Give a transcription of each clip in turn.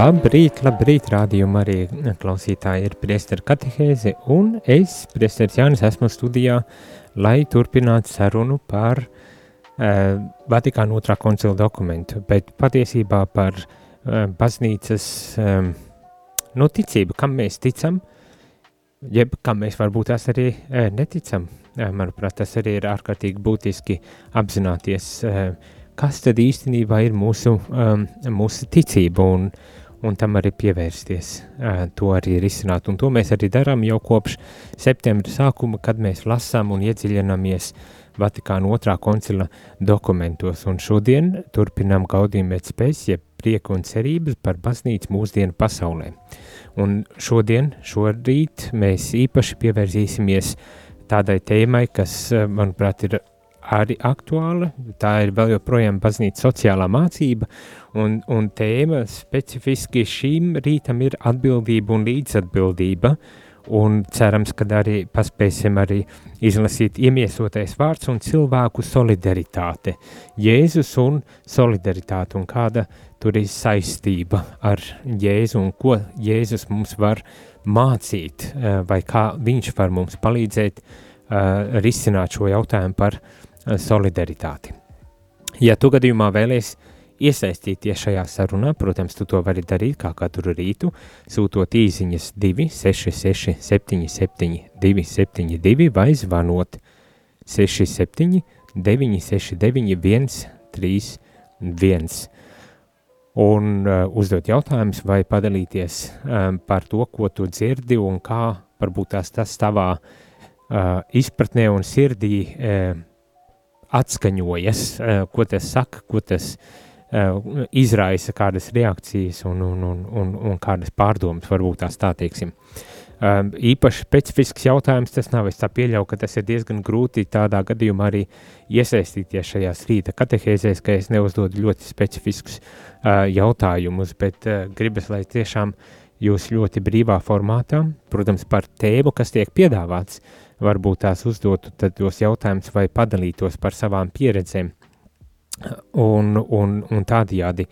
Labrīt, labrīt, rādījuma arī klausītāji ir priestera katehēze, un es, priesteris Jānis, esmu studijā, lai turpinātu sarunu par uh, Vatikāna otrā koncila dokumentu, bet patiesībā par uh, baznīcas um, nu, ticību, kam mēs ticam, jeb kam mēs varbūt tās arī uh, neticam. Uh, manuprāt, tas arī ir ārkārtīgi būtiski apzināties, uh, kas tad īstenībā ir mūsu, um, mūsu ticība un uh, un tam arī pievērsties, to arī risināt. Un to mēs arī darām jau kopš septembra sākuma, kad mēs lasām un iedziļināmies Vatikāna otrā koncila dokumentos. Un šodien turpinām gaudījumu pēc spējas, jeb prieku un cerības par baznīcu mūsdienu pasaulē. Un šodien, šorīt mēs īpaši pievērsīsimies tādai tēmai, kas, manuprāt, ir arī aktuāla. Tā ir vēl joprojām baznīca sociālā mācība, un, un tēma specifiski šīm rītam ir atbildība un līdzatbildība. Un cerams, ka arī paspēsim arī izlasīt iemiesotais vārds un cilvēku solidaritāte. Jēzus un solidaritāte un kāda tur ir saistība ar Jēzu un ko Jēzus mums var mācīt eh, vai kā viņš var mums palīdzēt uh, risināt šo jautājumu par uh, solidaritāti. Ja tu gadījumā vēlies iesaistīties šajā sarunā, protams, tu to vari darīt kā katru rītu, sūtot īsiņas 266 77 272 vai zvanot 67 969 131 un uh, uzdot jautājumus vai padalīties um, par to, ko tu dzirdi un kā varbūt tās tas tavā uh, izpratnē un sirdī uh, atskaņojas, eh, ko tas saka, ko tas uh, izraisa, kādas reakcijas un, un, un, un, un kādas pārdomas varbūt tās tā teiksim. Um, īpaši specifisks jautājums tas nav. Es tā pieļauju, ka tas ir diezgan grūti tādā gadījumā arī iesaistīties šajās rīta katehēzēs, ka es neuzdodu ļoti specifiskus uh, jautājumus, bet uh, gribas, lai tiešām jūs ļoti brīvā formātā, protams, par tēmu, kas tiek piedāvāts, varbūt tās uzdotu tos jautājumus vai padalītos par savām pieredzēm un, un, un tādajādi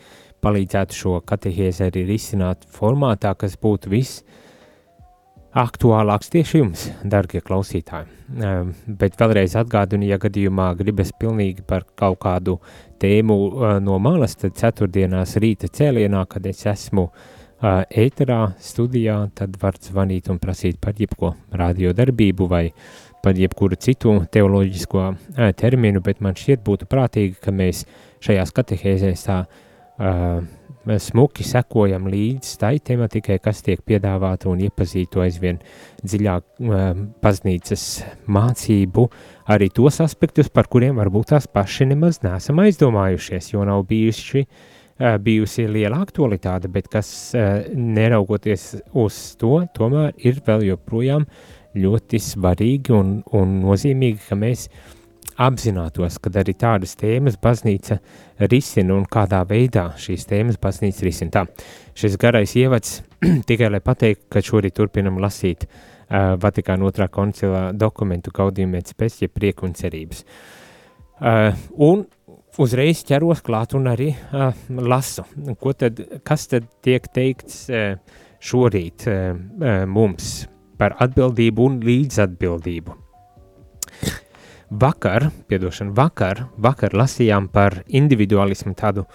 palīdzētu šo katehēzi arī risināt formātā, kas būtu viss aktuālāks tieši jums, darbie klausītāji. Um, bet vēlreiz atgādinu, ja gadījumā gribas pilnīgi par kaut kādu tēmu uh, no malas, tad ceturtdienās rīta cēlienā, kad es esmu uh, ēterā, studijā, tad var zvanīt un prasīt par jebko radiodarbību vai par jebkuru citu teoloģisko terminu, bet man šķiet būtu prātīgi, ka mēs šajās katehēzēs tā uh, smuki sekojam līdz tai tematikai, kas tiek piedāvāta un iepazītu aizvien dziļāk uh, baznīcas mācību, arī tos aspektus, par kuriem varbūt tās paši nemaz nesam aizdomājušies, jo nav bijuši uh, bijusi liela aktualitāte, bet kas neraugoties uz to, tomēr ir vēl joprojām ļoti svarīgi un, un nozīmīgi, ka mēs apzinātos, ka arī tādas tēmas baznīca risina un kādā veidā šīs tēmas baznīca risina. Tā, šis garais ievads tikai lai pateikt, ka šorīt turpinam lasīt uh, Vatikāna otrā koncila dokumentu gaudījumiem pēc, ja prieku un cerības. Uh, un uzreiz ķeros klāt un arī uh, lasu. Ko tad, kas tad tiek teikts uh, šorīt uh, mums par atbildību un līdzatbildību? Vakar, piedošana, vakar, vakar lasījām par individualismu tādu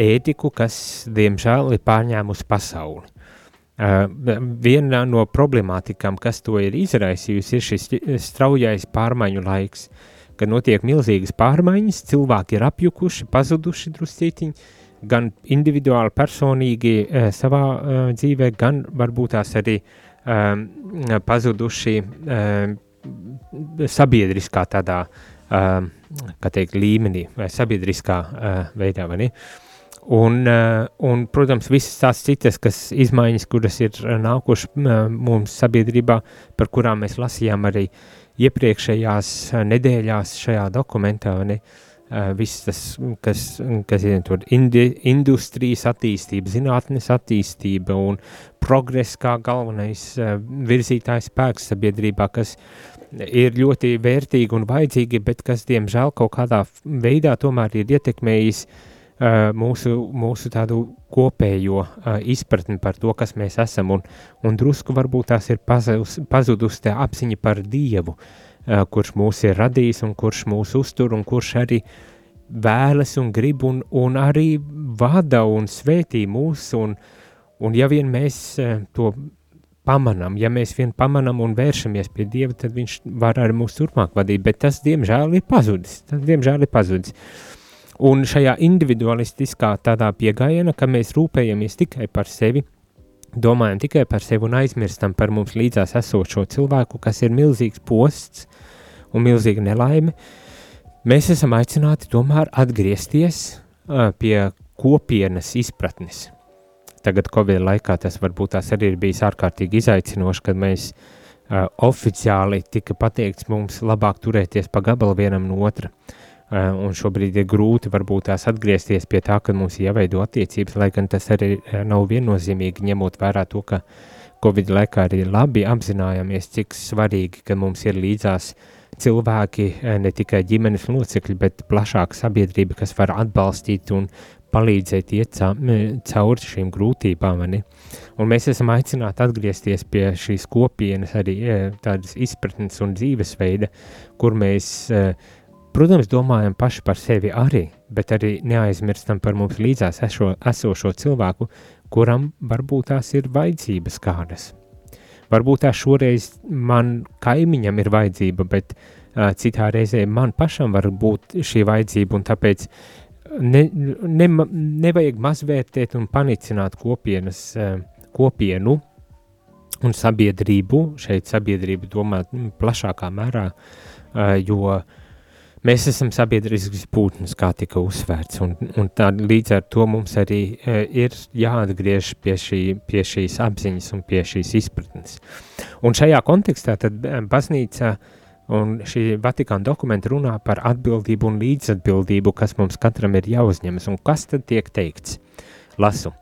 ētiku, kas, diemžēl, ir pārņēmusi pasauli. Uh, viena no problemātikām, kas to ir izraisījusi, ir šis straujais pārmaiņu laiks, uh, ka notiek milzīgas pārmaiņas, cilvēki ir apjukuši, pazuduši druscītiņi, gan individuāli, personīgi e, savā e, dzīvē, gan varbūt tās arī e, pazuduši e, sabiedriskā tādā, e, kā teikt, līmenī vai sabiedriskā e, veidā, vai ne? Un, uh, un, protams, visas tās citas kas izmaiņas, kuras ir nākušas uh, mums sabiedrībā, par kurām mēs lasījām arī iepriekšējās nedēļās šajā dokumentā, ne? Uh, viss tas, kas, kas ir tur indi, industrijas attīstība, zinātnes attīstība un progress kā galvenais uh, virzītājs spēks sabiedrībā, kas ir ļoti vērtīgi un vajadzīgi, bet kas, diemžēl, kaut kādā veidā tomēr ir ietekmējis Uh, mūsu, mūsu tādu kopējo izpratni par to, kas mēs esam, un, un drusku varbūt tās ir pazudus, pazudus tā apziņa par Dievu, uh, kurš mūs ir radījis un kurš mūs uztur un kurš arī vēlas un grib un, un arī vada un svētī mūs, un, un ja vien mēs to pamanām, ja mēs vien pamanām un vēršamies pie Dieva, tad viņš var arī mūs turpmāk vadīt, bet tas, diemžēl, ir pazudis, tas, diemžēl, ir pazudis. Un šajā individualistiskā tādā pieejamā, ka mēs rūpējamies tikai par sevi, domājam tikai par sevi un aizmirstam par mums līdzās esošo cilvēku, kas ir milzīgs posts un milzīga nelaime, mēs esam aicināti tomēr atgriezties uh, pie kopienas izpratnes. Tagad, Covid laikā, tas varbūt tās arī ir bijis ārkārtīgi izaicinoši, kad mēs uh, oficiāli tika pateikts mums labāk turēties pa gabalu vienam no otra. Uh, un šobrīd ir grūti varbūt tās atgriezties pie tā, ka mums jāveido attiecības, lai gan tas arī nav viennozīmīgi ņemot vērā to, ka Covid laikā arī labi apzinājāmies, cik svarīgi, ka mums ir līdzās cilvēki, eh, ne tikai ģimenes locekļi, bet plašāka sabiedrība, kas var atbalstīt un palīdzēt iet cauri šīm grūtībām. Un mēs esam aicināti atgriezties pie šīs kopienas, arī tādas izpratnes un dzīvesveida, kur mēs uh, Protams, domājam paši par sevi arī, bet arī neaizmirstam par mums līdzās eso, esošo cilvēku, kuram varbūt tās ir vajadzības kādas. Varbūt tā šoreiz man kaimiņam ir vajadzība, bet uh, citā reizē man pašam var būt šī vajadzība, un tāpēc ne, ne, nevajag mazvērtēt un panicināt kopienas, uh, kopienu un sabiedrību, šeit sabiedrību domāt plašākā mērā, uh, jo uh, Mēs esam sabiedrisks būtnes, kā tika uzsvērts, un, un tā, līdz ar to mums arī e, ir jāatgriež pie, šī, pie šīs apziņas un pie šīs izpratnes. Un šajā kontekstā tad e, baznīca un šī Vatikāna dokumenta runā par atbildību un līdzatbildību, kas mums katram ir jāuzņemas, un kas tad tiek teikts? Lasu,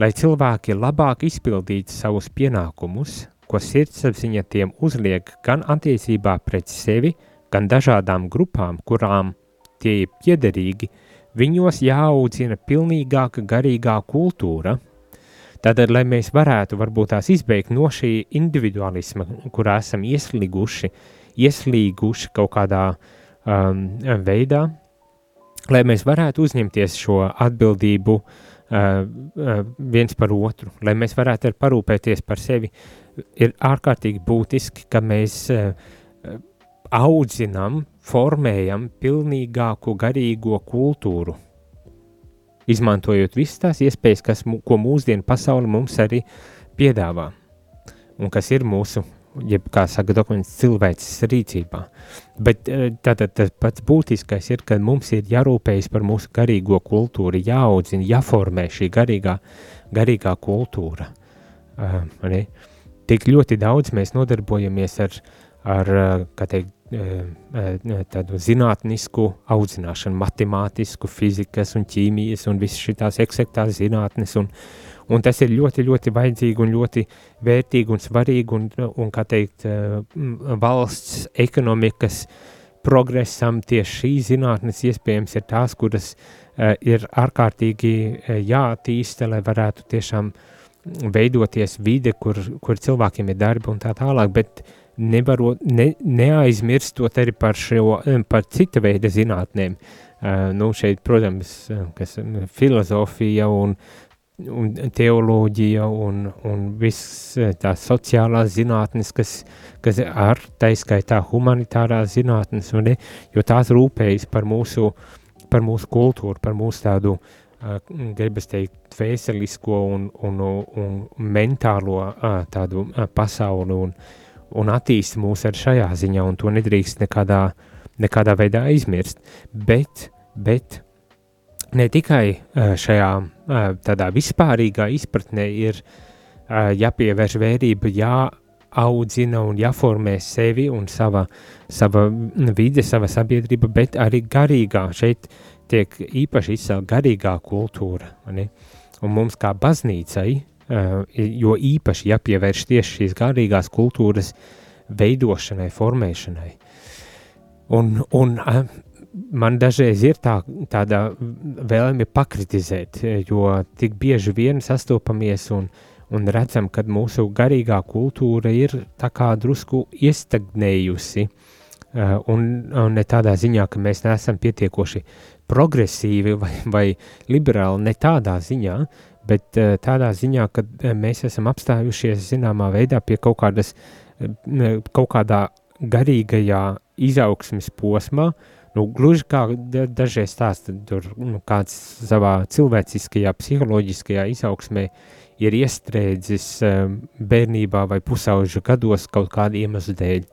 lai cilvēki labāk izpildītu savus pienākumus, ko sirdsapziņa tiem uzliek gan attiecībā pret sevi, gan dažādām grupām, kurām tie ir piederīgi, viņos jāaudzina pilnīgāka garīgā kultūra. Tātad, lai mēs varētu varbūt tās izbeigt no šī individualisma, kurā esam ieslīguši, ieslīguši kaut kādā um, veidā, lai mēs varētu uzņemties šo atbildību uh, uh, viens par otru, lai mēs varētu parūpēties par sevi, ir ārkārtīgi būtiski, ka mēs uh, audzinam, formējam pilnīgāku garīgo kultūru, izmantojot visas tās iespējas, kas, ko mūsdienu pasauli mums arī piedāvā, un kas ir mūsu, jeb kā saka dokuments, cilvēces rīcībā. Bet e, tātad tas pats būtiskais ir, ka mums ir jārūpējas par mūsu garīgo kultūru, jāaudzina, jāformē šī garīgā, garīgā kultūra. Uh, Tik ļoti daudz mēs nodarbojamies ar, ar kā teikt, tādu zinātnisku audzināšanu, matemātisku, fizikas un ķīmijas un visas šīs eksaktās zinātnes. Un, un tas ir ļoti, ļoti vajadzīgi un ļoti vērtīgi un svarīgi. Un, un kā teikt, valsts ekonomikas progresam tieši šīs zinātnes iespējams ir tās, kuras ir ārkārtīgi jātīsta, lai varētu tiešām veidoties vide, kur, kur cilvēkiem ir darbi un tā tālāk. Bet, nevarot, ne, neaizmirstot arī par, šo, par cita veida zinātnēm. Uh, nu, šeit, protams, kas filozofija un, un teoloģija un, un viss tās sociālās zinātnes, kas, kas ar taiskaitā humanitārās zinātnes, ne, jo tās rūpējas par mūsu, par mūsu kultūru, par mūsu tādu, uh, gribas teikt, dvēselisko un, un, un mentālo uh, tādu uh, pasauli un, uh, un attīsta mūs arī šajā ziņā, un to nedrīkst nekādā, nekādā veidā aizmirst. Bet, bet ne tikai uh, šajā uh, tādā vispārīgā izpratnē ir uh, jāpievērš vērība, jāaudzina un jāformē sevi un sava, sava vide, sava sabiedrība, bet arī garīgā. Šeit tiek īpaši izcēlta garīgā kultūra. Ne? Un mums kā baznīcai, uh, jo īpaši jāpievērš tieši šīs garīgās kultūras veidošanai, formēšanai. Un, un man dažreiz ir tā, tāda vēlme pakritizēt, jo tik bieži vien sastopamies un, un redzam, ka mūsu garīgā kultūra ir tā kā drusku iestagnējusi. Uh, un, un ne tādā ziņā, ka mēs neesam pietiekoši progresīvi vai, vai liberāli, ne tādā ziņā, bet uh, tādā ziņā, ka mēs esam apstājušies zināmā veidā pie kaut kādas, uh, kaut kādā garīgajā izaugsmes posmā, uh, Nu, gluži kā dažreiz stāsta, tur nu, kāds savā cilvēciskajā, psiholoģiskajā izaugsmē ir iestrēdzis um, bērnībā vai pusauģa gados kaut kāda iemesla dēļ.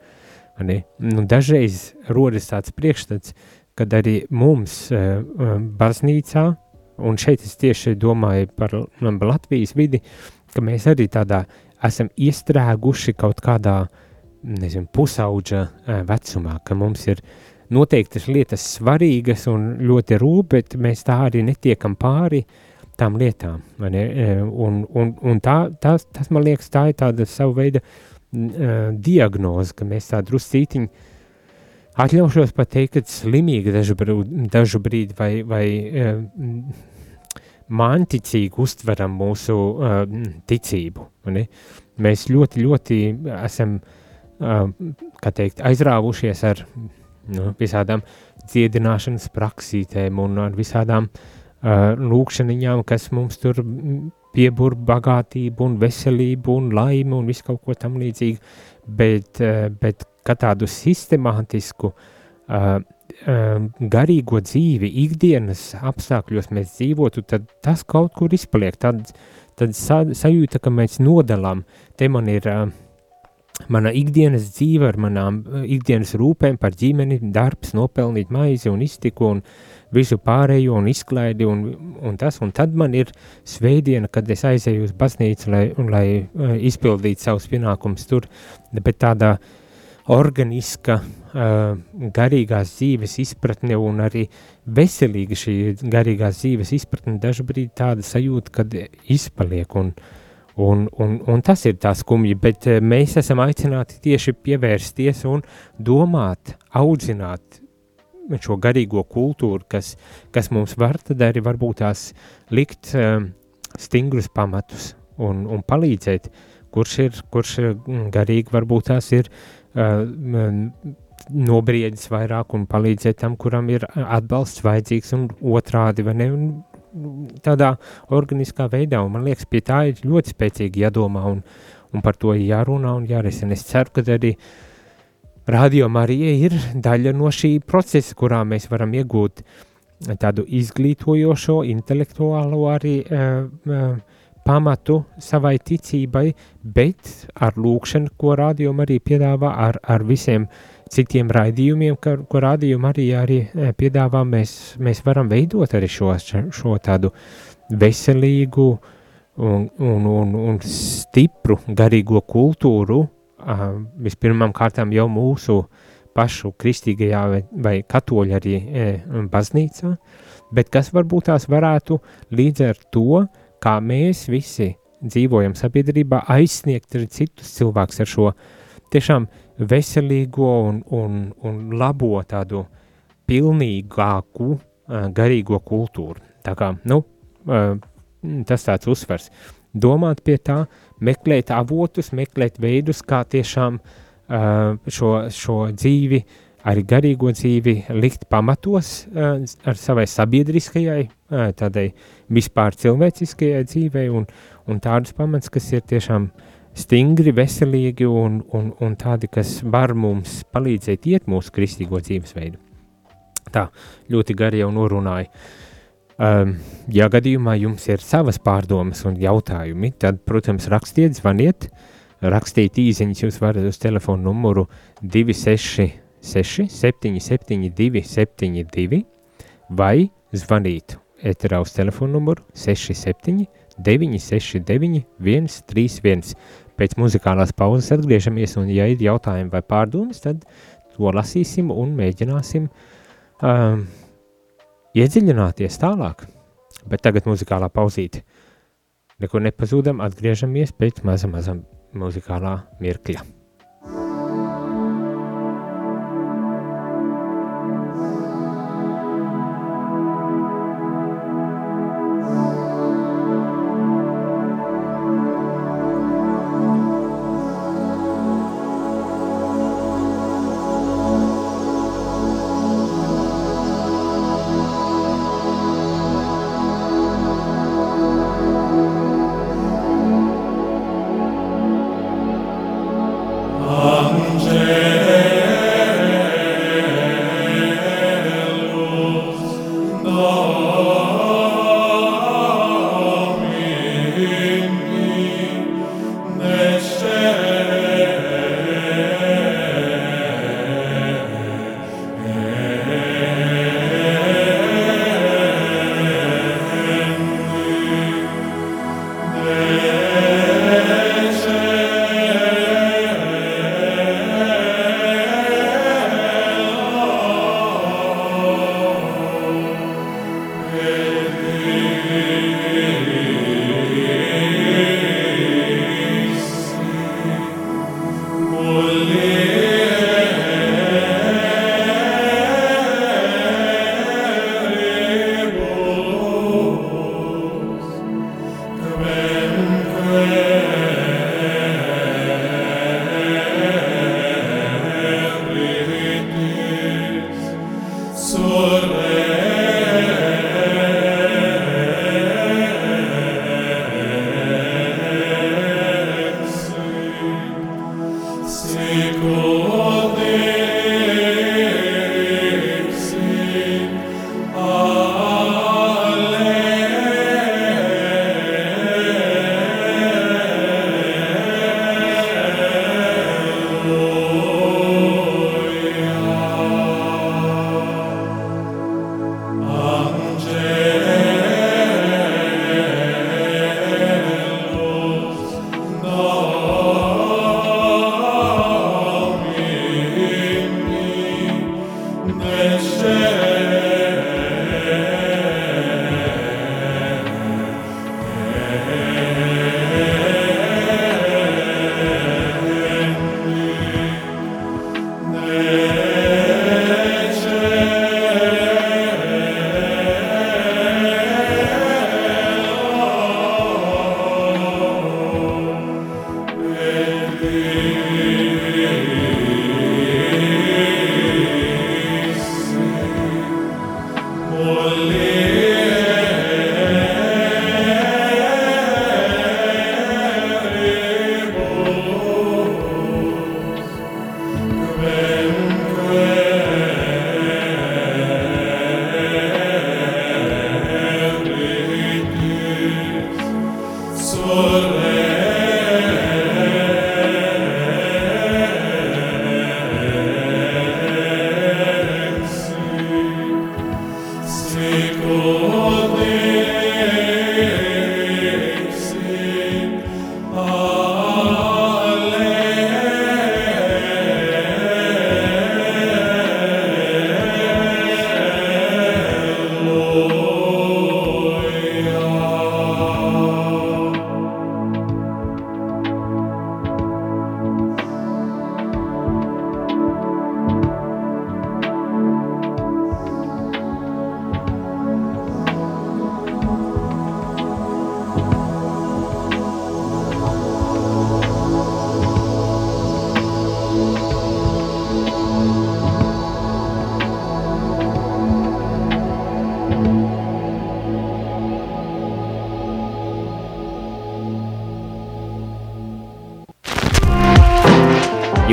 Nu, dažreiz rodas tāds priekšstats, kad arī mums uh, baznīcā, un šeit es tieši domāju par Latvijas vidi, ka mēs arī tādā esam iestrēguši kaut kādā, nezinu, pusauģa uh, vecumā, ka mums ir noteiktas lietas svarīgas un ļoti rūp, bet mēs tā arī netiekam pāri tām lietām. Un, un, un tā, tas, tas, man liekas, tā ir tāda sava veida diagnoze, ka mēs tā druscītiņi atļaušos pat teikt, ka slimīgi dažu, dažu brīdi vai, vai uh, mānticīgi uztveram mūsu uh, ticību. Ne? Mēs ļoti, ļoti esam, uh, teikt, aizrāvušies ar nu, visādām dziedināšanas praksītēm un ar visādām uh, lūkšaniņām, kas mums tur piebur bagātību un veselību un laimi un visu kaut ko tam līdzīgu, bet, uh, bet kā tādu sistemātisku uh, uh, garīgo dzīvi ikdienas apstākļos mēs dzīvotu, tad tas kaut kur izpaliek, tad, tad sa, sajūta, ka mēs nodalām, te man ir uh, mana ikdienas dzīve ar manām eh, ikdienas rūpēm par ģimeni, darbs, nopelnīt maizi un iztiku un visu pārējo un izklaidi un, un tas, un tad man ir svētdiena, kad es aizēju uz baznīcu, lai, lai uh, izpildītu savus pienākumus tur, bet tādā organiska, uh, garīgās dzīves izpratne un arī veselīga šī garīgās dzīves izpratne dažbrīd tāda sajūta, kad izpaliek un uh, Un, un, un tas ir tā skumji, bet eh, mēs esam aicināti tieši pievērsties un domāt, audzināt šo garīgo kultūru, kas, kas mums var tad arī varbūt tās likt um, stingrus pamatus un, un palīdzēt, kurš ir, kurš mm, garīgi varbūt tās ir uh, nobriedis vairāk un palīdzēt tam, kuram ir atbalsts vajadzīgs un otrādi, vai ne, un tādā organiskā veidā, un man liekas, pie tā ir ļoti spēcīgi jādomā, un, un par to jārunā un jārisina. Es ceru, ka arī Radio Marija ir daļa no šī procesa, kurā mēs varam iegūt tādu izglītojošo, intelektuālo arī uh, uh, pamatu savai ticībai, bet ar lūkšanu, ko Radio Marija piedāvā ar, ar visiem citiem raidījumiem, ka, ko rādījumu arī, arī e, piedāvā, mēs, mēs varam veidot arī šo, šo tādu veselīgu un, un, un, un stipru garīgo kultūru, vispirmām kārtām jau mūsu pašu kristīgajā vai, vai katoļu arī e, baznīcā, bet kas varbūt tās varētu līdz ar to, kā mēs visi dzīvojam sabiedrībā, aizsniegt arī citus cilvēkus ar šo tiešām veselīgo un, un, un labo tādu pilnīgāku uh, garīgo kultūru. Tā kā, nu, uh, tas tāds uzsvers. Domāt pie tā, meklēt avotus, meklēt veidus, kā tiešām uh, šo, šo dzīvi, arī garīgo dzīvi likt pamatos ar savai sabiedriskajai, tādai vispār cilvēciskajai dzīvei un, un tādus pamats, kas ir tiešām stingri, veselīgi un, un, un tādi, kas var mums palīdzēt iet mūsu kristīgo dzīvesveidu. Tā, ļoti gari jau norunāju. Um, ja gadījumā jums ir savas pārdomas un jautājumi, tad, protams, rakstiet, zvaniet, rakstīt īsiņas, jūs varat uz telefonu numuru 266 772 72 vai zvanīt eterā uz telefonu numuru 67 969 131. Pēc muzikālās pauzes atgriežamies, un ja ir jautājumi vai pārdomas, tad to lasīsim un mēģināsim um, iedziļināties tālāk. Bet tagad muzikālā pauzīte. Nekur nepazūdam, atgriežamies pēc maza, maza muzikālā mirkļa. Seco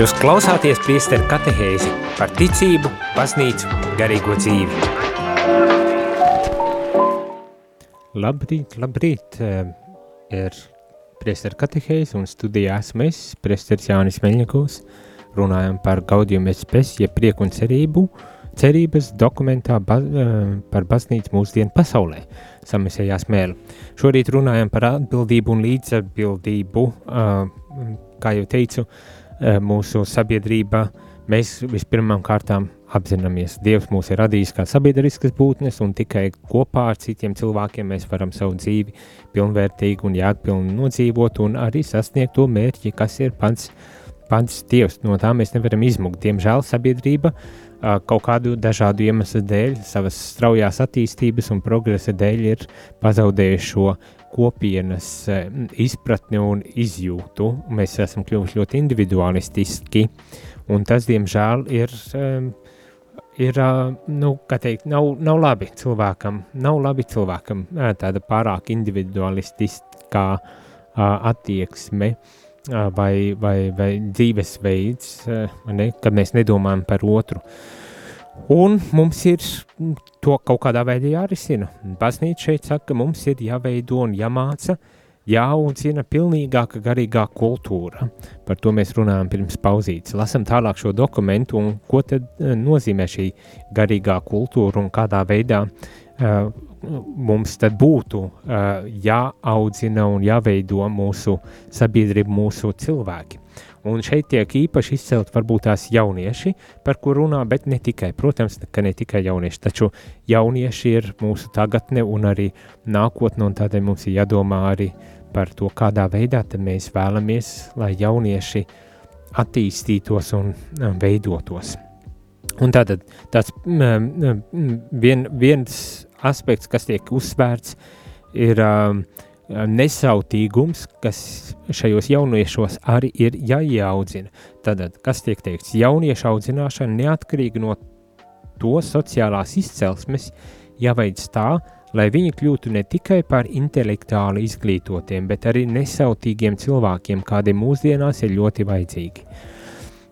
Jūs klausāties priesteru katehēzi par ticību, baznīcu, garīgo dzīvi. Labrīt, labrīt, ir priesteru katehēzi un studijā esmu es, priesteris Jānis Meļņakovs, runājam par gaudījumu espes, ja prieku un cerību, cerības dokumentā ba par baznīcu mūsdienu pasaulē. Samisējās mēli. Šorīt runājam par atbildību un līdzatbildību, kā jau teicu, mūsu sabiedrība. Mēs vispirmām kārtām apzināmies, Dievs mūs ir radījis kā sabiedriskas būtnes, un tikai kopā ar citiem cilvēkiem mēs varam savu dzīvi pilnvērtīgi un jēgpilni nodzīvot un arī sasniegt to mērķi, kas ir pats, pats Dievs. No tā mēs nevaram izmukt. Diemžēl sabiedrība kaut kādu dažādu iemeslu dēļ, savas straujās attīstības un progresa dēļ ir pazaudējuši šo kopienas izpratni un izjūtu. Mēs esam kļuvuši ļoti individualistiski, un tas, diemžēl, ir um, ir, nu, kā teikt, nav, nav labi cilvēkam, nav labi cilvēkam tāda pārāk individualistiskā attieksme vai, vai, vai dzīvesveids, ne, kad mēs nedomājam par otru. Un mums ir to kaut kādā veidā jārisina. Baznīca šeit saka, ka mums ir jāveido un jāmāca jāaudzina pilnīgāka garīgā kultūra. Par to mēs runājam pirms pauzītes. Lasam tālāk šo dokumentu un ko tad eh, nozīmē šī garīgā kultūra un kādā veidā uh, mums tad būtu uh, jāaudzina un jāveido mūsu sabiedrība, mūsu cilvēki. Un šeit tiek īpaši izcelt varbūt tās jaunieši, par ko runā, bet ne tikai, protams, ka ne tikai jaunieši, taču jaunieši ir mūsu tagadne un arī nākotne, un tādēļ mums ir jādomā arī par to, kādā veidā mēs vēlamies, lai jaunieši attīstītos un veidotos. Un tātad tāds vien, viens aspekts, kas tiek uzsvērts, ir uh, nesautīgums, kas šajos jauniešos arī ir jāieaudzina. Tad, kas tiek teikts, jauniešu audzināšana neatkarīgi no to sociālās izcelsmes jāveic tā, lai viņi kļūtu ne tikai par intelektuāli izglītotiem, bet arī nesautīgiem cilvēkiem, kādi mūsdienās ir ļoti vajadzīgi.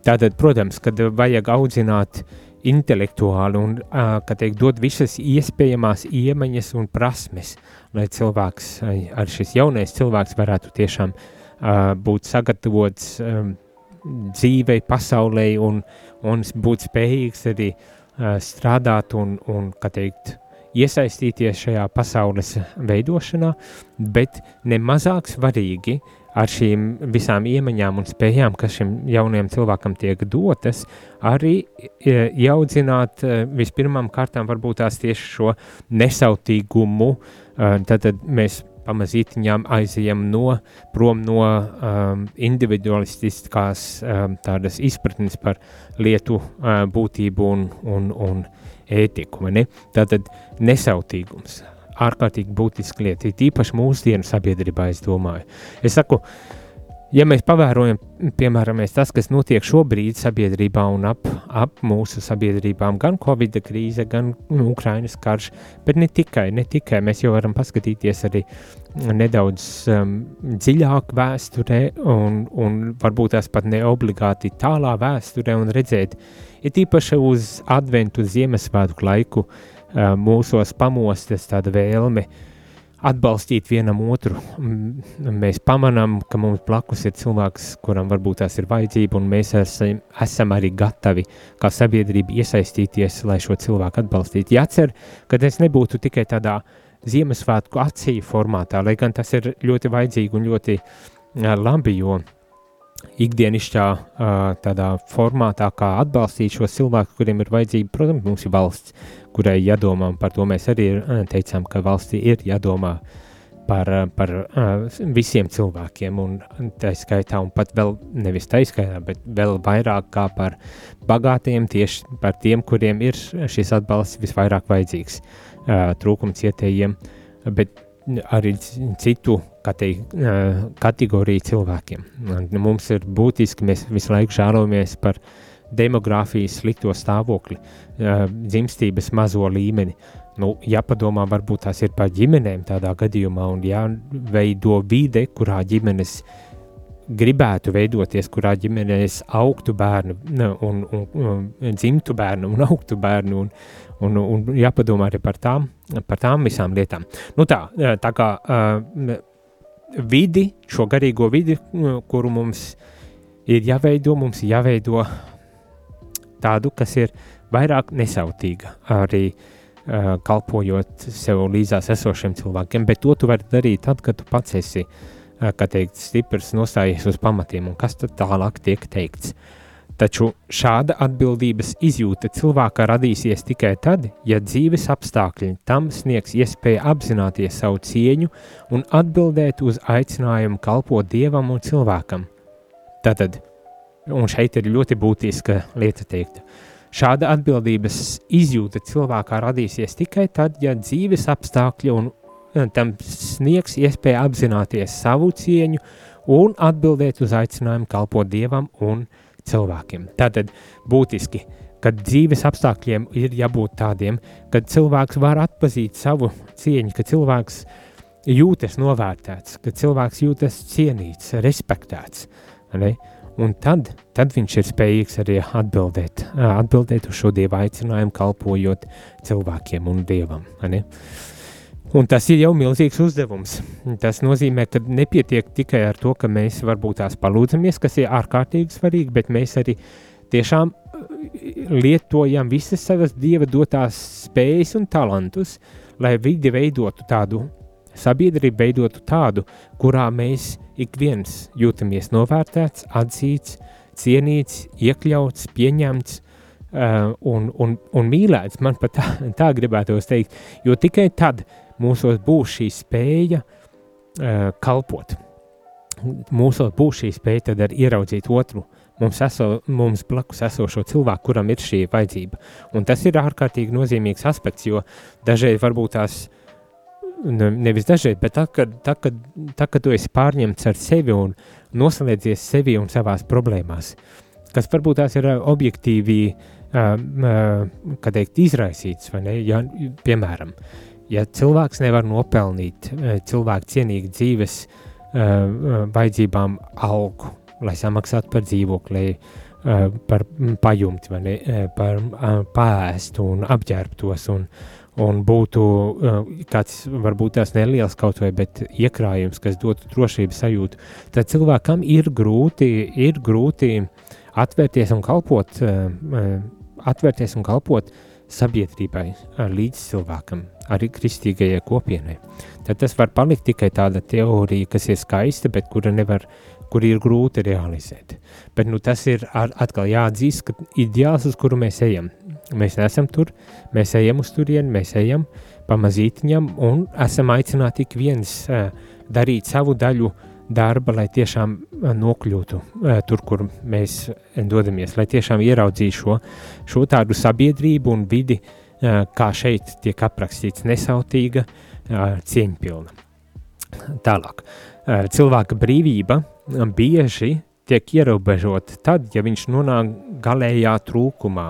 Tātad, protams, kad vajag audzināt intelektuāli un, kā teikt, dot visas iespējamās iemaņas un prasmes, lai cilvēks, ar šis jaunais cilvēks varētu tiešām uh, būt sagatavots um, dzīvei, pasaulē un, un būt spējīgs arī uh, strādāt un, un, kā teikt, iesaistīties šajā pasaules veidošanā, bet nemazāk svarīgi ar šīm visām iemaņām un spējām, kas šim jaunajam cilvēkam tiek dotas, arī ieaudzināt vispirmām kārtām varbūt tās tieši šo nesautīgumu, uh, Tad mēs pamazītiņām aizejam no, prom no um, individualistiskās um, tādas izpratnes par lietu uh, būtību un, un, un ētiku. Ne? Tātad nesautīgums, ārkārtīgi būtiska lieta, ir īpaši mūsdienu sabiedrībā, es domāju. Es saku, uh, ja mēs pavērojam, piemēram, tas, kas notiek šobrīd sabiedrībā un ap, ap mūsu sabiedrībām, gan Covid krīze, gan nu, Ukrainas karš, bet ne tikai, ne tikai, mēs jau varam paskatīties arī nedaudz um, dziļāk vēsturē un, un varbūt tās pat ne obligāti tālā vēsturē un redzēt, ir īpaši uz adventu Ziemassvētku laiku uh, mūsos pamostas tāda vēlme uh, atbalstīt vienam otru. Mēs pamanām, ka mums blakus ir cilvēks, kuram varbūt tās ir vajadzība, un mēs esam, esam arī gatavi kā sabiedrība iesaistīties, lai šo cilvēku atbalstītu. Jācer, ka tas nebūtu tikai tādā Ziemassvētku acīm formātā, lai gan tas ir ļoti vajadzīgi un ļoti labi, jo ikdienišķā tādā formātā, kā atbalstīt šos cilvēkus, kuriem ir vajadzība, protams, mums ir valsts, kurai jādomā, un par to mēs arī teicām, ka valstī ir jādomā par, par visiem cilvēkiem, un tā skaitā, un pat vēl nevis tā skaitā, bet vēl vairāk kā par bagātiem, tieši par tiem, kuriem ir šis atbalsts visvairāk vajadzīgs, trūkums ietējiem, bet arī citu teikt, kategoriju cilvēkiem. Mums ir būtiski, mēs visu laiku žēlojamies par demogrāfijas slikto stāvokli, dzimstības mazo līmeni. Nu, jāpadomā, varbūt tās ir par ģimenēm tādā gadījumā un jāveido vide, kurā ģimenes gribētu veidoties, kurā ģimenēs augtu bērnu un, un, un dzimtu bērnu un augtu bērnu un, un, un jāpadomā arī par tām, par tām visām lietām. Nu tā, tā kā uh, vidi, šo garīgo vidi, kuru mums ir jāveido, mums jāveido tādu, kas ir vairāk nesautīga arī uh, kalpojot sev līdzās esošiem cilvēkiem, bet to tu vari darīt tad, kad tu pats esi, uh, kā teikt, stiprs nostājies uz pamatiem, un kas tad tālāk tiek teikts. Taču šāda atbildības izjūta cilvēkā radīsies tikai tad, ja dzīves apstākļi tam sniegs iespēju apzināties savu cieņu un atbildēt uz aicinājumu kalpot dievam un cilvēkam. Tātad, un šeit ir ļoti būtiska lieta teikt, šāda atbildības izjūta cilvēkā radīsies tikai tad, ja dzīves apstākļi un tam sniegs iespēju apzināties savu cieņu un atbildēt uz aicinājumu kalpot dievam un cilvēkiem. Tātad būtiski, kad dzīves apstākļiem ir jābūt tādiem, ka cilvēks var atpazīt savu cieņu, ka cilvēks jūtas novērtēts, ka cilvēks jūtas cienīts, respektēts. Ne? Un tad, tad viņš ir spējīgs arī atbildēt, atbildēt uz šo dievu aicinājumu, kalpojot cilvēkiem un dievam. Un tas ir jau milzīgs uzdevums. Tas nozīmē, ka nepietiek tikai ar to, ka mēs varbūt tās palūdzamies, kas ir ārkārtīgi svarīgi, bet mēs arī tiešām lietojam visas savas dieva dotās spējas un talantus, lai vidi veidotu tādu sabiedrību, veidotu tādu, kurā mēs ik viens jūtamies novērtēts, atzīts, cienīts, iekļauts, pieņemts uh, un, un, un mīlēts. Man pat tā, tā gribētos teikt, jo tikai tad, mūsos būs šī spēja uh, kalpot. Mūsos būs šī spēja tad arī ieraudzīt otru, mums, eso, mums blakus esošo cilvēku, kuram ir šī vajadzība. Un tas ir ārkārtīgi nozīmīgs aspekts, jo dažreiz varbūt tās, nevis dažreiz, bet tā, kad, tā, kad, tā, kad tu esi pārņemts ar sevi un noslēdzies sevi un savās problēmās, kas varbūt tās ir objektīvi, uh, uh, kā teikt, izraisīts, vai ne, ja, piemēram, uh, ja cilvēks nevar nopelnīt cilvēku cienīgu dzīves uh, vajadzībām algu, lai samaksātu par dzīvokli, uh, par pajumti, ne, par uh, pāēstu un apģērbtos un, un būtu kāds varbūt tās neliels kaut vai, bet iekrājums, kas dotu drošības sajūtu, tad cilvēkam ir grūti, ir grūti atvērties un kalpot, uh, atvērties un kalpot sabiedrībai, līdz cilvēkam arī kristīgajai kopienai. Tad tas var palikt tikai tāda teorija, kas ir skaista, bet kura nevar, kur ir grūti realizēt. Bet nu, tas ir ar, atkal jāatzīst, ka ideāls, uz kuru mēs ejam. Mēs neesam tur, mēs ejam uz turieni, mēs ejam pamazītiņam un esam aicināti ik viens uh, darīt savu daļu darba, lai tiešām nokļūtu uh, tur, kur mēs dodamies, lai tiešām ieraudzītu šo, šo tādu sabiedrību un vidi, uh, kā šeit tiek aprakstīts nesautīga, cieņpilna. Tālāk, cilvēka brīvība bieži tiek ierobežota tad, ja viņš nonāk galējā trūkumā.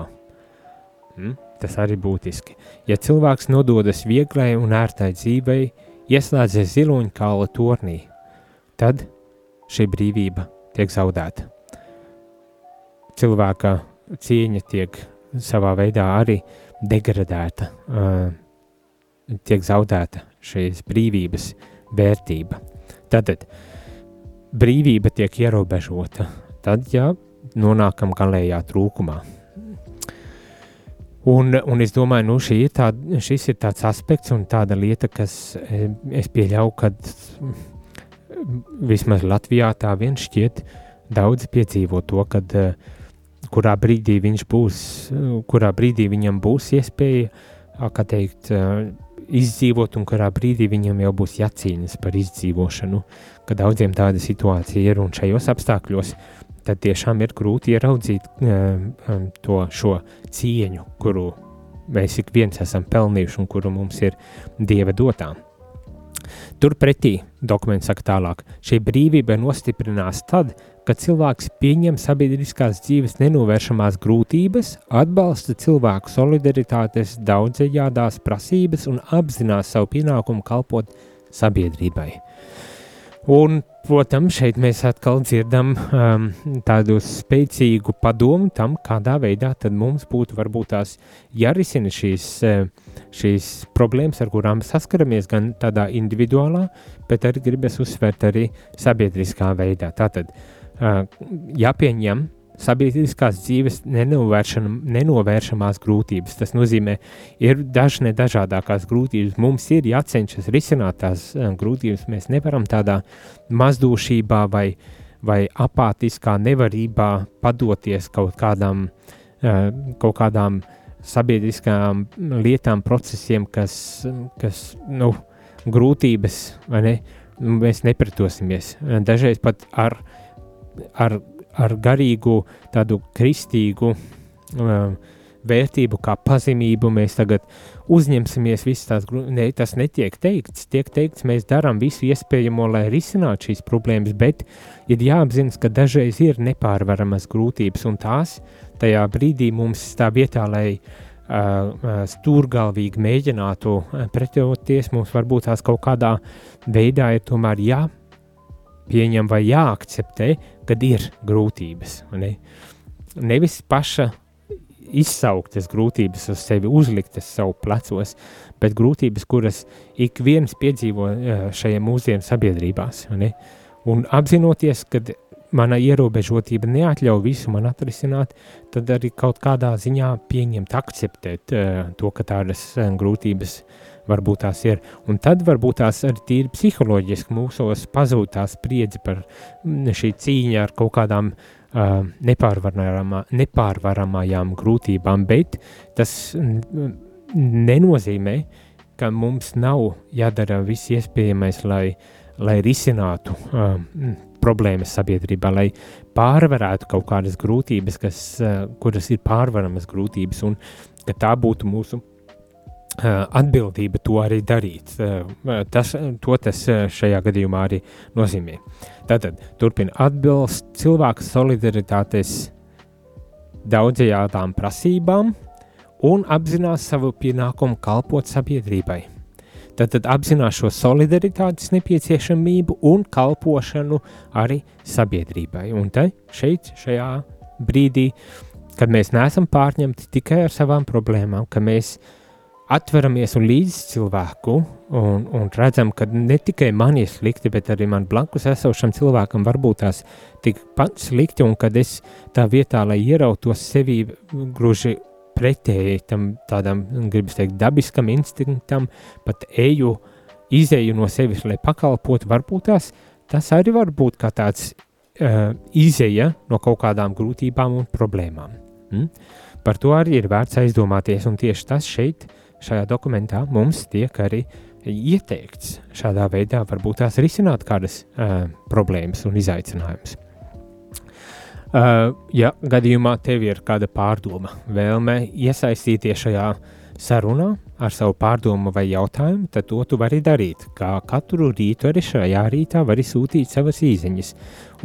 Hmm? Tas arī būtiski. Ja cilvēks nododas vieglai un ērtai dzīvei, ieslēdzies ziloņkāla tornī, tad šī brīvība tiek zaudēta. Cilvēka cieņa tiek savā veidā arī degradēta, uh, tiek zaudēta šīs brīvības vērtība. Tad brīvība tiek ierobežota, tad, ja nonākam galējā trūkumā. Un, un es domāju, nu, ir tā, šis ir tāds aspekts un tāda lieta, kas es pieļauju, ka vismaz Latvijā tā vien šķiet daudzi piedzīvo to, kad uh, kurā brīdī viņš būs, kurā brīdī viņam būs iespēja, kā teikt, izdzīvot, un kurā brīdī viņam jau būs jācīnās par izdzīvošanu, kad daudziem tāda situācija ir, un šajos apstākļos tad tiešām ir grūti ieraudzīt to šo cieņu, kuru mēs ik viens esam pelnījuši un kuru mums ir Dieva dotām. Turpretī dokuments saka tālāk, šī brīvība nostiprinās tad, kad cilvēks pieņem sabiedriskās dzīves nenovēršamās grūtības, atbalsta cilvēku solidaritātes daudzajādās prasības un apzinās savu pienākumu kalpot sabiedrībai. Un, protams, šeit mēs atkal dzirdam um, tādu spēcīgu padomu tam, kādā veidā mums būtu varbūt tās jārisina šīs, uh, šīs problēmas, ar kurām saskaramies gan tādā individuālā, bet arī gribas uzsvērt arī sabiedriskā veidā. Tātad, uh, jāpieņem sabiedriskās dzīves nenovēršamās grūtības. Tas nozīmē, ir dažne dažādākās grūtības. Mums ir jācenšas risināt tās grūtības. Mēs nevaram tādā mazdūšībā vai, vai apātiskā nevarībā padoties kaut kādām, kaut kādām sabiedriskām lietām, procesiem, kas, kas nu, grūtības, vai ne? Mēs nepretosimies. Dažreiz pat ar, ar ar garīgu, tādu kristīgu um, vērtību, kā pazemību, mēs tagad uzņemsimies visas tās grūtības. Ne, tas netiek teikts. Tiek teikts, mēs darām visu iespējamo, lai risinātu šīs problēmas, bet ir jāapzinās, ka dažreiz ir nepārvaramas grūtības, un tās tajā brīdī mums tā vietā, lai uh, uh stūrgalvīgi mēģinātu uh, pretoties, mums varbūt tās kaut kādā veidā ir tomēr jā. Pieņem vai jāakceptē, kad ir grūtības. Ne? Nevis paša izsauktas grūtības uz sevi uzliktas savu plecos, bet grūtības, kuras ik viens piedzīvo šajā mūsdienu sabiedrībās. Ne? Un apzinoties, ka mana ierobežotība neatļauj visu man atrisināt, tad arī kaut kādā ziņā pieņemt, akceptēt uh, to, ka tādas uh, grūtības varbūt tās ir. Un tad varbūt tās arī tīri psiholoģiski mūsos pazūd tā spriedzi par šī cīņa ar kaut kādām uh, nepārvaramā, nepārvaramajām grūtībām, bet tas nenozīmē, ka mums nav jādara viss iespējamais, lai, lai risinātu uh, problēmas sabiedrībā, lai pārvarētu kaut kādas grūtības, kas, uh, kuras ir pārvaramas grūtības, un ka tā būtu mūsu atbildība to arī darīt. Tas, to tas šajā gadījumā arī nozīmē. Tātad turpina atbilst cilvēka solidaritātes daudzajādām prasībām un apzinās savu pienākumu kalpot sabiedrībai. Tad apzinās šo solidaritātes nepieciešamību un kalpošanu arī sabiedrībai. Un te šeit, šajā brīdī, kad mēs neesam pārņemti tikai ar savām problēmām, ka mēs atveramies un līdz cilvēku un, un redzam, ka ne tikai man ir slikti, bet arī man blakus esošam cilvēkam varbūt tās tikpat slikti, un kad es tā vietā, lai ierautos sevi gluži pretēji tam tādam, gribas teikt, dabiskam instinktam, pat eju, izēju no sevis, lai pakalpotu, varbūt tās, tas arī var būt kā tāds uh, izēja no kaut kādām grūtībām un problēmām. Mm? Par to arī ir vērts aizdomāties, un tieši tas šeit šajā dokumentā mums tiek arī ieteikts šādā veidā varbūt tās risināt kādas uh, problēmas un izaicinājumus. Uh, ja gadījumā tev ir kāda pārdoma, vēlme iesaistīties šajā sarunā ar savu pārdomu vai jautājumu, tad to tu vari darīt. Kā katru rītu arī šajā rītā vari sūtīt savas īsiņas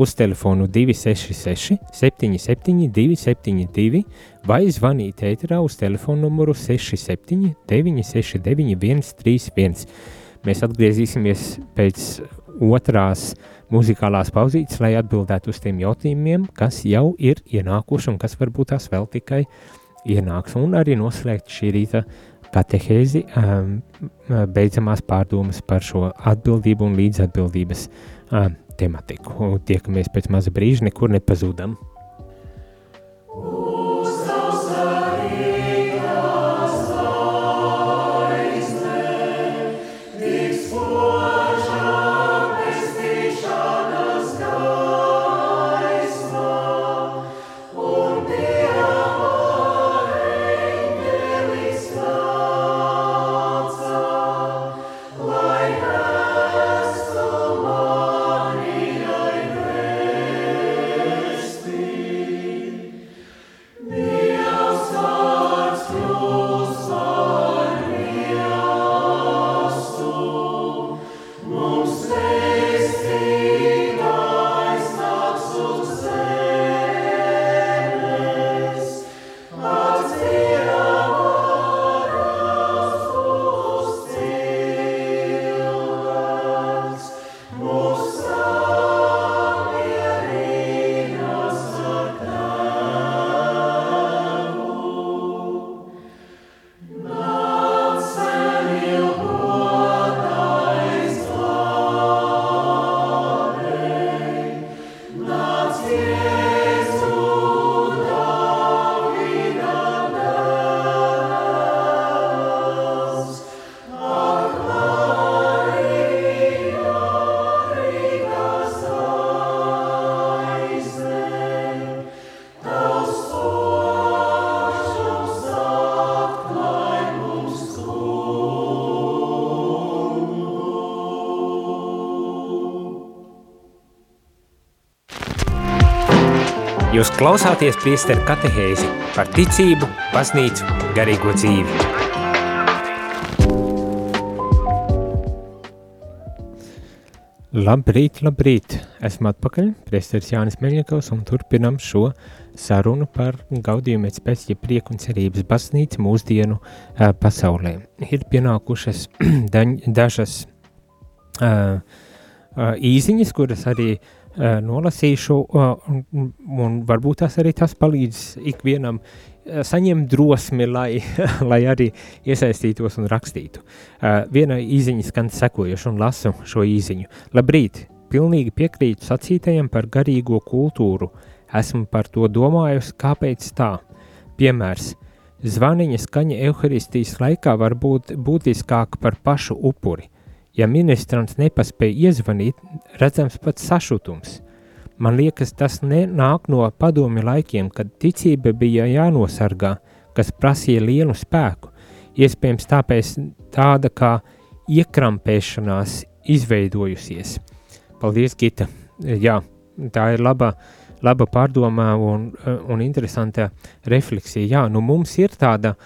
uz telefonu 266 77 272 vai zvanīt ēterā uz telefonu numuru 67 969 131. Mēs atgriezīsimies pēc otrās muzikālās pauzītes, lai atbildētu uz tiem jautājumiem, kas jau ir ienākuši un kas varbūt tās vēl tikai ienāks. Un arī noslēgt šī rīta katehēzi, um, beidzamās pārdomas par šo atbildību un līdzatbildības um, tematiku. Tiekamies pēc maza brīža, nekur nepazūdam. Ooh. Jūs klausāties priesteru katehēzi par ticību, baznīcu, garīgo dzīvi. Labrīt, labrīt! Esmu atpakaļ, priesteris Jānis Meļņakovs un turpinam šo sarunu par gaudījumu pēc ja prieku un cerības baznīca mūsdienu uh, pasaulē. Ir pienākušas dažas uh, uh, īziņas, kuras arī uh, nolasīšu, un, un varbūt tas arī tas palīdz ikvienam saņemt drosmi, lai, lai arī iesaistītos un rakstītu. Viena īziņa skan sekojuši un lasu šo īziņu. Labrīt! Pilnīgi piekrītu sacītajam par garīgo kultūru. Esmu par to domājusi, kāpēc tā. Piemērs. Zvaniņa skaņa evaharistijas laikā var būt būtiskāka par pašu upuri – Ja ministrants nepaspēja iezvanīt, redzams pat sašutums. Man liekas, tas nāk no padomi laikiem, kad ticība bija jānosargā, kas prasīja lielu spēku. Iespējams, tāpēc tāda kā iekrampēšanās izveidojusies. Paldies, Gita! Jā, tā ir laba, laba pārdomā un, un interesanta refleksija. Jā, nu mums ir tāda,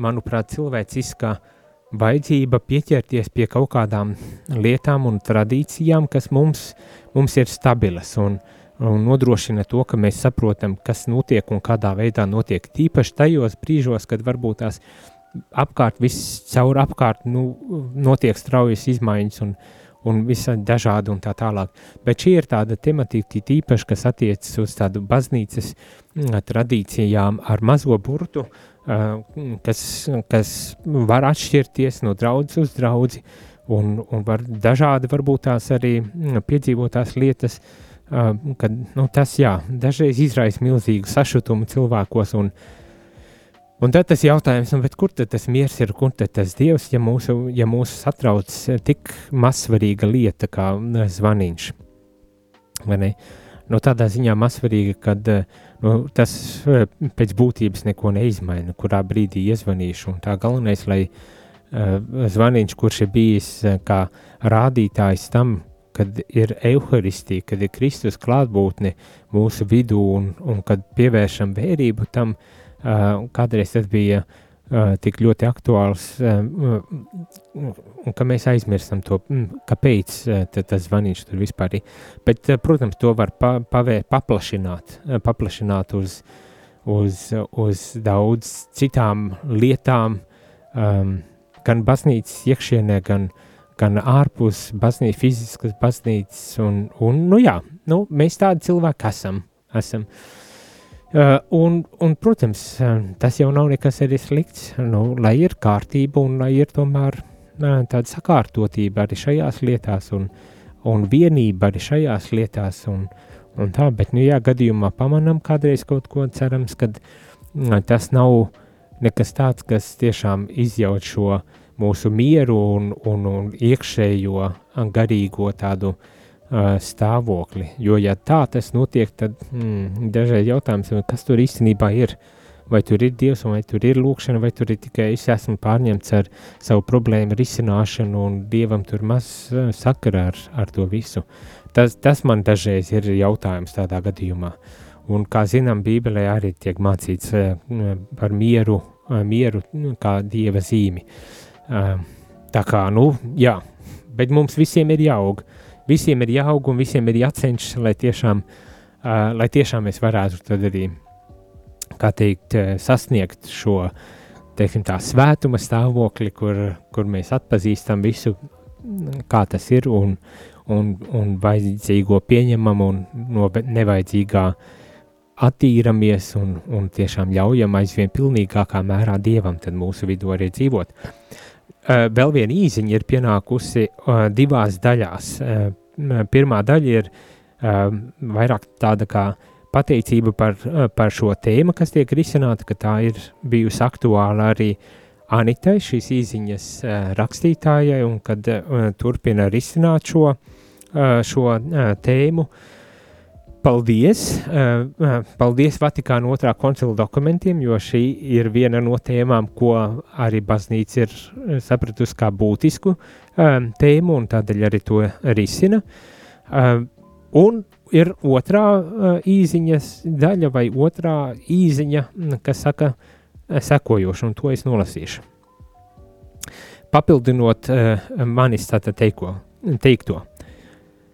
manuprāt, cilvēciskā uh, vajadzība pieķerties pie kaut kādām lietām un tradīcijām, kas mums, mums ir stabilas un, un nodrošina to, ka mēs saprotam, kas notiek un kādā veidā notiek. Tīpaši tajos brīžos, kad varbūt tās apkārt, viss caur apkārt nu, notiek straujas izmaiņas un, un visādi dažādi un tā tālāk. Bet šī ir tāda tematika tīpaši, kas attiecas uz tādu baznīcas tradīcijām ar mazo burtu, uh, kas, kas var atšķirties no draudzes uz draudzi, un, un var dažādi varbūt tās arī piedzīvotās lietas, kad nu, tas, jā, dažreiz izraisa milzīgu sašutumu cilvēkos, un, un tad tas jautājums, nu, kur tad tas miers ir, kur tad tas dievs, ja mūsu, ja mūsu satrauc tik mazsvarīga lieta kā zvaniņš, vai ne? Nu, tādā ziņā mazsvarīga, kad uh, nu, tas eh, pēc būtības neko neizmaina, kurā brīdī iezvanīšu. Un tā galvenais, lai uh, zvaniņš, kurš ir bijis kā rādītājs tam, kad ir evaharistija, kad ir Kristus klātbūtne mūsu vidū un, un kad pievēršam vērību tam, kādreiz tas bija uh, tik ļoti aktuāls, un ka mēs aizmirstam to, kāpēc tas zvaniņš tur vispār ir. Bet, protams, to var pa, pavē, paplašināt, paplašināt uz, uz, uz daudz citām lietām, um, gan baznīcas iekšienē, gan, gan ārpus baznīcas, fiziskas baznīcas, un, un nu jā, nu, mēs tādi cilvēki esam. esam. Uh, un, un, protams, uh, tas jau nav nekas arī slikts, nu, lai ir kārtība un lai ir tomēr uh, tāda sakārtotība arī šajās lietās un, un vienība arī šajās lietās un, un tā, bet, nu, jā, gadījumā pamanam kādreiz kaut ko cerams, kad uh, tas nav nekas tāds, kas tiešām izjauc šo mūsu mieru un, un, un iekšējo garīgo tādu uh, stāvokli. Jo, ja tā tas notiek, tad mm, dažreiz jautājums, kas tur īstenībā ir. Vai tur ir dievs, vai tur ir lūkšana, vai tur ir tikai es esmu pārņemts ar savu problēmu risināšanu, un dievam tur maz sakara ar, ar to visu. Tas, tas man dažreiz ir jautājums tādā gadījumā. Un, kā zinām, Bībelē arī tiek mācīts par mieru, mieru nu, kā dieva zīmi. Tā kā, nu, jā, bet mums visiem ir jāaug. Uh, visiem ir jāaug un visiem ir jācenšas, lai tiešām, uh, lai tiešām mēs varētu tad arī, kā teikt, sasniegt šo, teiksim tā, svētuma stāvokli, kur, kur mēs atpazīstam visu, kā tas ir un, un, un vajadzīgo pieņemam un no nevajadzīgā attīramies un, un tiešām ļaujam aizvien pilnīgākā mērā Dievam tad mūsu vidū arī dzīvot. Uh, vēl viena īziņa ir pienākusi uh, divās daļās. Uh, pirmā daļa ir vairāk tāda kā pateicība par, par šo tēmu, kas tiek risināta, ka tā ir bijusi aktuāla arī Anitai, šīs īziņas uh, rakstītājai, un kad turpina risināt šo, šo tēmu. Paldies! Uh, paldies Vatikāna otrā koncila dokumentiem, jo šī ir viena no tēmām, ko arī baznīca ir sapratusi kā būtisku tēmu un tādēļ arī to risina. Un ir otrā īziņas daļa vai otrā īziņa, kas saka sekojošu, un to es nolasīšu. Papildinot manis tātad teiko, teikto.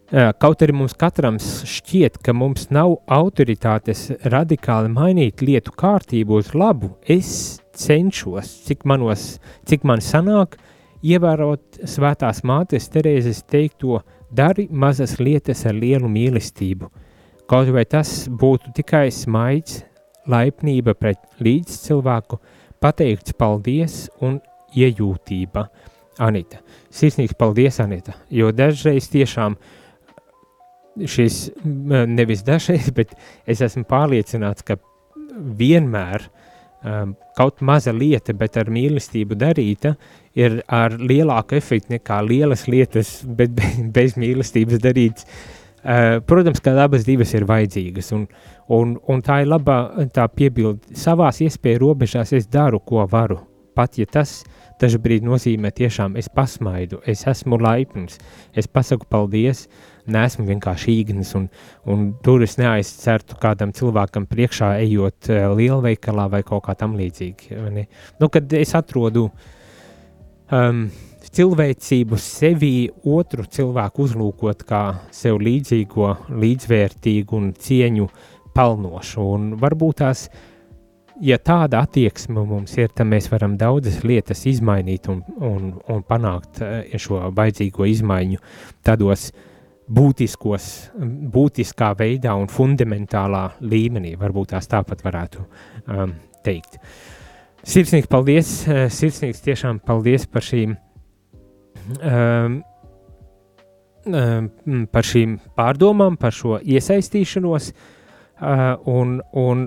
Uh, kaut arī mums katram šķiet, ka mums nav autoritātes radikāli mainīt lietu kārtību uz labu, es cenšos, cik, manos, cik man sanāk, ievērot svētās mātes Terēzes teikto, dari mazas lietas ar lielu mīlestību. Kaut vai tas būtu tikai smaids, laipnība pret līdzcilvēku, pateikts paldies un iejūtība. Anita, sirsnīgs paldies, Anita, jo dažreiz tiešām šis, nevis dažreiz, bet es esmu pārliecināts, ka vienmēr um, kaut maza lieta, bet ar mīlestību darīta, ir ar lielāku efektu nekā lielas lietas, bet bez, bez mīlestības darīts. Uh, protams, ka abas divas ir vajadzīgas, un, un, un tā ir laba tā piebilde. Savās iespēju robežās es daru, ko varu. Pat ja tas dažkārt nozīmē tiešām es pasmaidu, es esmu laipns, es pasaku paldies, neesmu vienkārši īgnis, un, un tur es neaizcertu kādam cilvēkam priekšā, ejot uh, lielveikalā vai kaut kā tam līdzīgi. Nu, kad es atrodu um, cilvēcību sevī otru cilvēku uzlūkot kā sev līdzīgo, līdzvērtīgu un cieņu pelnošu. Un varbūt tās, ja tāda attieksme mums ir, tad mēs varam daudzas lietas izmainīt un, un, un panākt eh, šo vajadzīgo izmaiņu tādos būtiskos, būtiskā veidā un fundamentālā līmenī. Varbūt tās tāpat varētu um, teikt. Sirsnīgs paldies, eh, sirsnīgs tiešām paldies par šīm um, um, par šīm pārdomām, par šo iesaistīšanos. Uh, un, un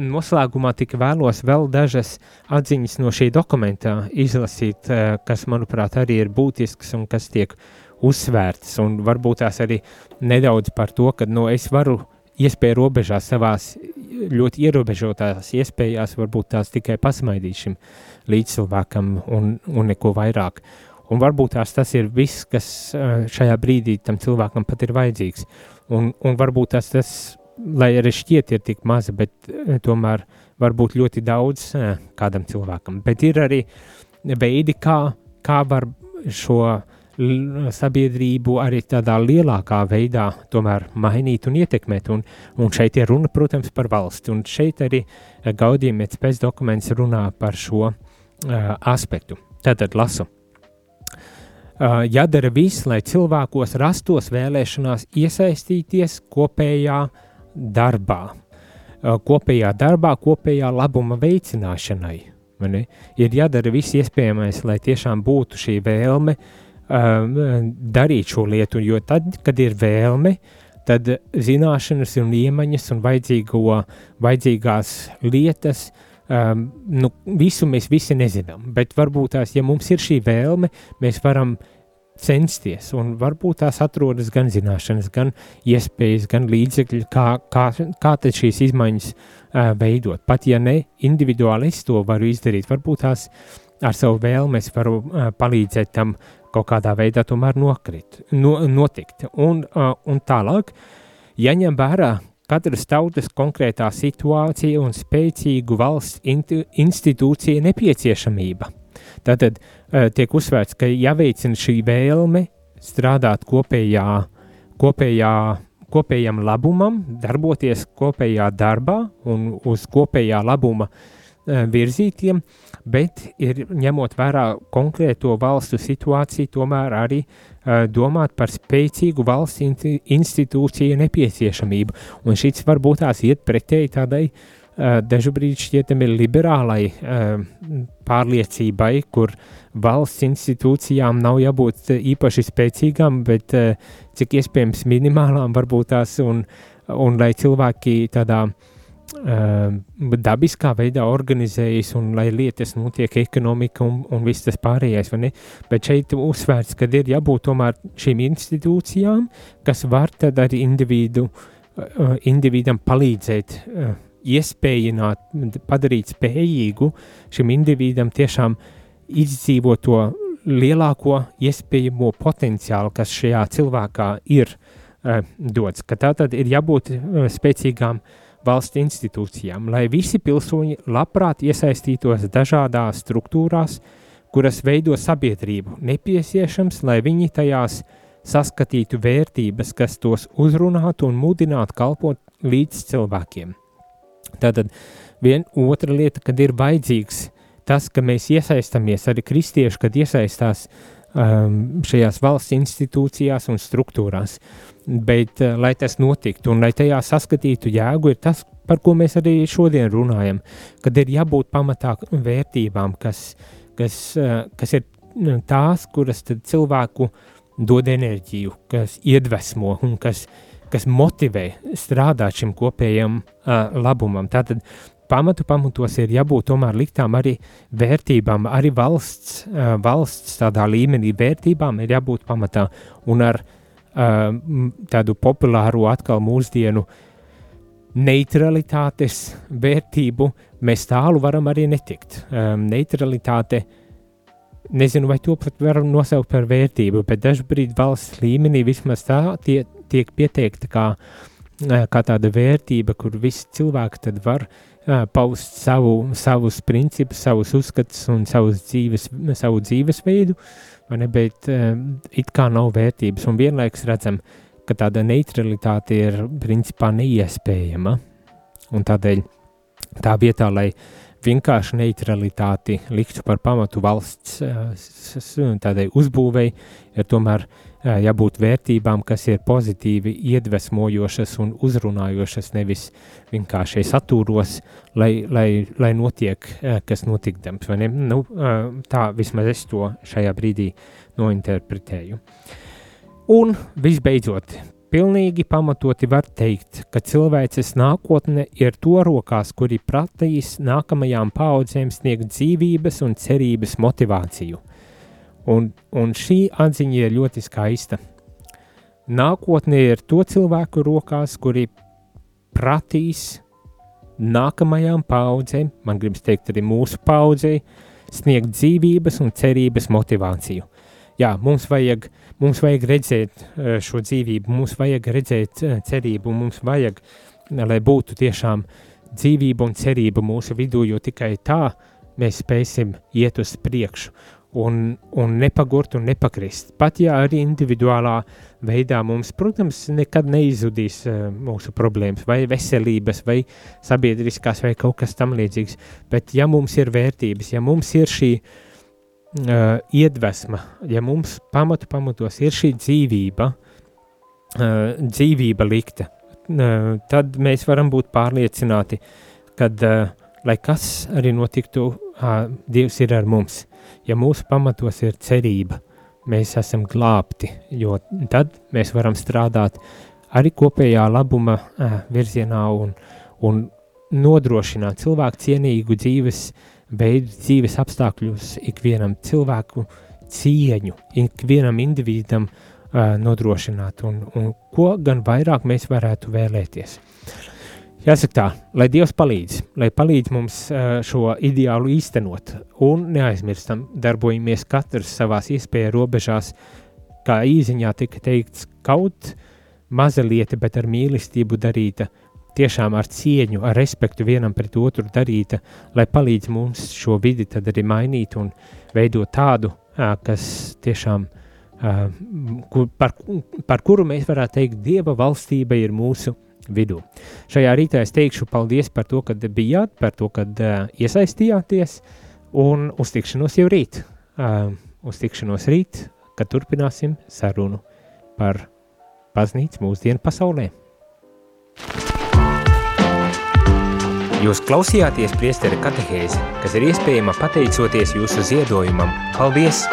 noslēgumā tik vēlos vēl dažas atziņas no šī dokumenta izlasīt, uh, kas, manuprāt, arī ir būtisks un kas tiek uzsvērts. Un varbūt tās arī nedaudz par to, ka nu, es varu iespēju robežās savās ļoti ierobežotās iespējās, varbūt tās tikai pasmaidīt šim līdzcilvēkam un, un neko vairāk. Un varbūt tās tas ir viss, kas šajā brīdī tam cilvēkam pat ir vajadzīgs. Un, un varbūt tas, tas, lai arī šķiet, ir tik maza, bet tomēr var būt ļoti daudz kādam cilvēkam. Bet ir arī veidi, kā, kā var šo sabiedrību arī tādā lielākā veidā tomēr mainīt un ietekmēt. Un, un šeit ir runa, protams, par valsti. Un šeit arī Gaudījumietas pēc dokuments runā par šo uh, aspektu. Tātad lasu. Uh, jādara viss, lai cilvēkos rastos vēlēšanās iesaistīties kopējā darbā, uh, kopējā darbā, kopējā labuma veicināšanai. Mani? Ir jādara viss iespējamais, lai tiešām būtu šī vēlme uh, darīt šo lietu, jo tad, kad ir vēlme, tad zināšanas un iemaņas un vajadzīgo, vajadzīgās lietas uh, um, nu, visu mēs visi nezinām, bet varbūt tās, ja mums ir šī vēlme, mēs varam censties, un varbūt tās atrodas gan zināšanas, gan iespējas, gan līdzekļi, kā, kā, kā šīs izmaiņas uh, veidot. Pat ja ne individuāli es to varu izdarīt, varbūt tās ar savu vēlmi es varu uh, palīdzēt tam kaut kādā veidā tomēr nokrit, no, notikt. Un, uh, un tālāk, jaņem vērā, katras tautas konkrētā situācija un spēcīgu valsts institūcija nepieciešamība. Tātad uh, tiek uzsvērts, ka jāveicina šī vēlme strādāt kopējā, kopējā, kopējam labumam, darboties kopējā darbā un uz kopējā labuma uh, virzītiem, bet ir ņemot vērā konkrēto valstu situāciju, tomēr arī uh, domāt par spēcīgu valsts institūciju nepieciešamību. Un šis varbūt tās iet pretēji tādai uh, dažubrīd šķietami liberālai uh, pārliecībai, kur valsts institūcijām nav jābūt īpaši spēcīgām, bet cik iespējams minimālām varbūt tās un, un lai cilvēki tādā uh, dabiskā veidā organizējas un lai lietas notiek ekonomika un, un viss tas pārējais? Bet šeit uzsvērts, ka ir jābūt tomēr šīm institūcijām, kas var tad arī individu, uh, individam palīdzēt uh, iespējināt, padarīt spējīgu šim individam tiešām izdzīvot to lielāko iespējamo potenciālu, kas šajā cilvēkā ir, uh, dots, ka tā tad ir jābūt uh, spēcīgām valsts institūcijām, lai visi pilsoņi labprāt iesaistītos dažādās struktūrās, kuras veido sabiedrību, nepieciešams, lai viņi tajās saskatītu vērtības, kas tos uzrunātu un mudinātu kalpot līdz cilvēkiem. Tātad viena otra lieta, kad ir vajadzīgs tas, ka mēs iesaistamies, arī kristieši, kad iesaistās šajās valsts institūcijās un struktūrās. Bet, uh, lai tas notiktu un lai tajā saskatītu jēgu, ir tas, par ko mēs arī šodien runājam, kad ir jābūt pamatā vērtībām, kas, kas, uh, kas ir nu, tās, kuras cilvēku dod enerģiju, kas iedvesmo un kas, kas motivē strādāt šim kopējam uh, labumam. Tātad pamatu pamatos ir jābūt tomēr liktām arī vērtībām, arī valsts, uh, valsts tādā līmenī vērtībām ir jābūt pamatā un ar uh, tādu populāru atkal mūsdienu neutralitātes vērtību mēs tālu varam arī netikt. Um, neutralitāte, nezinu, vai to pat varam nosaukt par vērtību, bet dažbrīd valsts līmenī vismaz tā tie, tiek pieteikta kā, kā tāda vērtība, kur visi cilvēki var paust savu, savus principus, savus uzskatus un savus dzīves, savu dzīvesveidu, bet it kā nav vērtības. Un vienlaikus redzam, ka tāda neutralitāte ir principā neiespējama. Un tādēļ tā vietā, lai vienkārši neutralitāti liktu par pamatu valsts tādai uzbūvei, ir tomēr jābūt vērtībām, kas ir pozitīvi iedvesmojošas un uzrunājošas, nevis vienkārši satūros, lai, lai, lai notiek, kas notikdams. Nu, tā vismaz es to šajā brīdī nointerpretēju. Un visbeidzot, pilnīgi pamatoti var teikt, ka cilvēces nākotne ir to rokās, kuri prasīs nākamajām paudzēm sniegt dzīvības un cerības motivāciju – Un, un šī atziņa ir ļoti skaista. Nākotnē ir to cilvēku rokās, kuri prasīs nākamajām paudzēm, man gribas teikt, arī mūsu paudzei, sniegt dzīvības un cerības motivāciju. Jā, mums vajag, mums vajag redzēt eh, šo dzīvību, mums vajag redzēt eh, cerību, mums vajag, lai būtu tiešām dzīvība un cerība mūsu vidū, jo tikai tā mēs spēsim iet uz priekšu un, un nepagurt un nepakrist. Pat ja arī individuālā veidā mums, protams, nekad neizudīs uh, mūsu problēmas, vai veselības, vai sabiedriskās, vai kaut kas tam līdzīgs, bet ja mums ir vērtības, ja mums ir šī uh, iedvesma, ja mums pamatu pamatos ir šī dzīvība, uh, dzīvība likta, uh, tad mēs varam būt pārliecināti, kad, uh, lai kas arī notiktu, Dievs ir ar mums ja mūsu pamatos ir cerība, mēs esam glābti, jo tad mēs varam strādāt arī kopējā labuma virzienā un, un nodrošināt cilvēku cienīgu dzīves veidu, dzīves apstākļus ikvienam cilvēku cieņu, ikvienam individam nodrošināt un, un ko gan vairāk mēs varētu vēlēties. Jāsaka tā, lai Dievs palīdz, lai palīdz mums šo ideālu īstenot, un neaizmirstam, darbojamies katrs savās iespēja robežās, kā īziņā tika teikts, kaut maza lieta, bet ar mīlestību darīta, tiešām ar cieņu, ar respektu vienam pret otru darīta, lai palīdz mums šo vidi tad arī mainīt un veidot tādu, kas tiešām, par, par kuru mēs varētu teikt, Dieva valstība ir mūsu vidū. Šajā rītā es teikšu paldies par to, ka bijāt, par to, ka uh, iesaistījāties, un uz tikšanos jau rīt. Uh, uz tikšanos rīt, kad turpināsim sarunu par baznīcu mūsdienu pasaulē. Jūs klausījāties priesteri katehēzi, kas ir iespējama pateicoties jūsu ziedojumam. Paldies!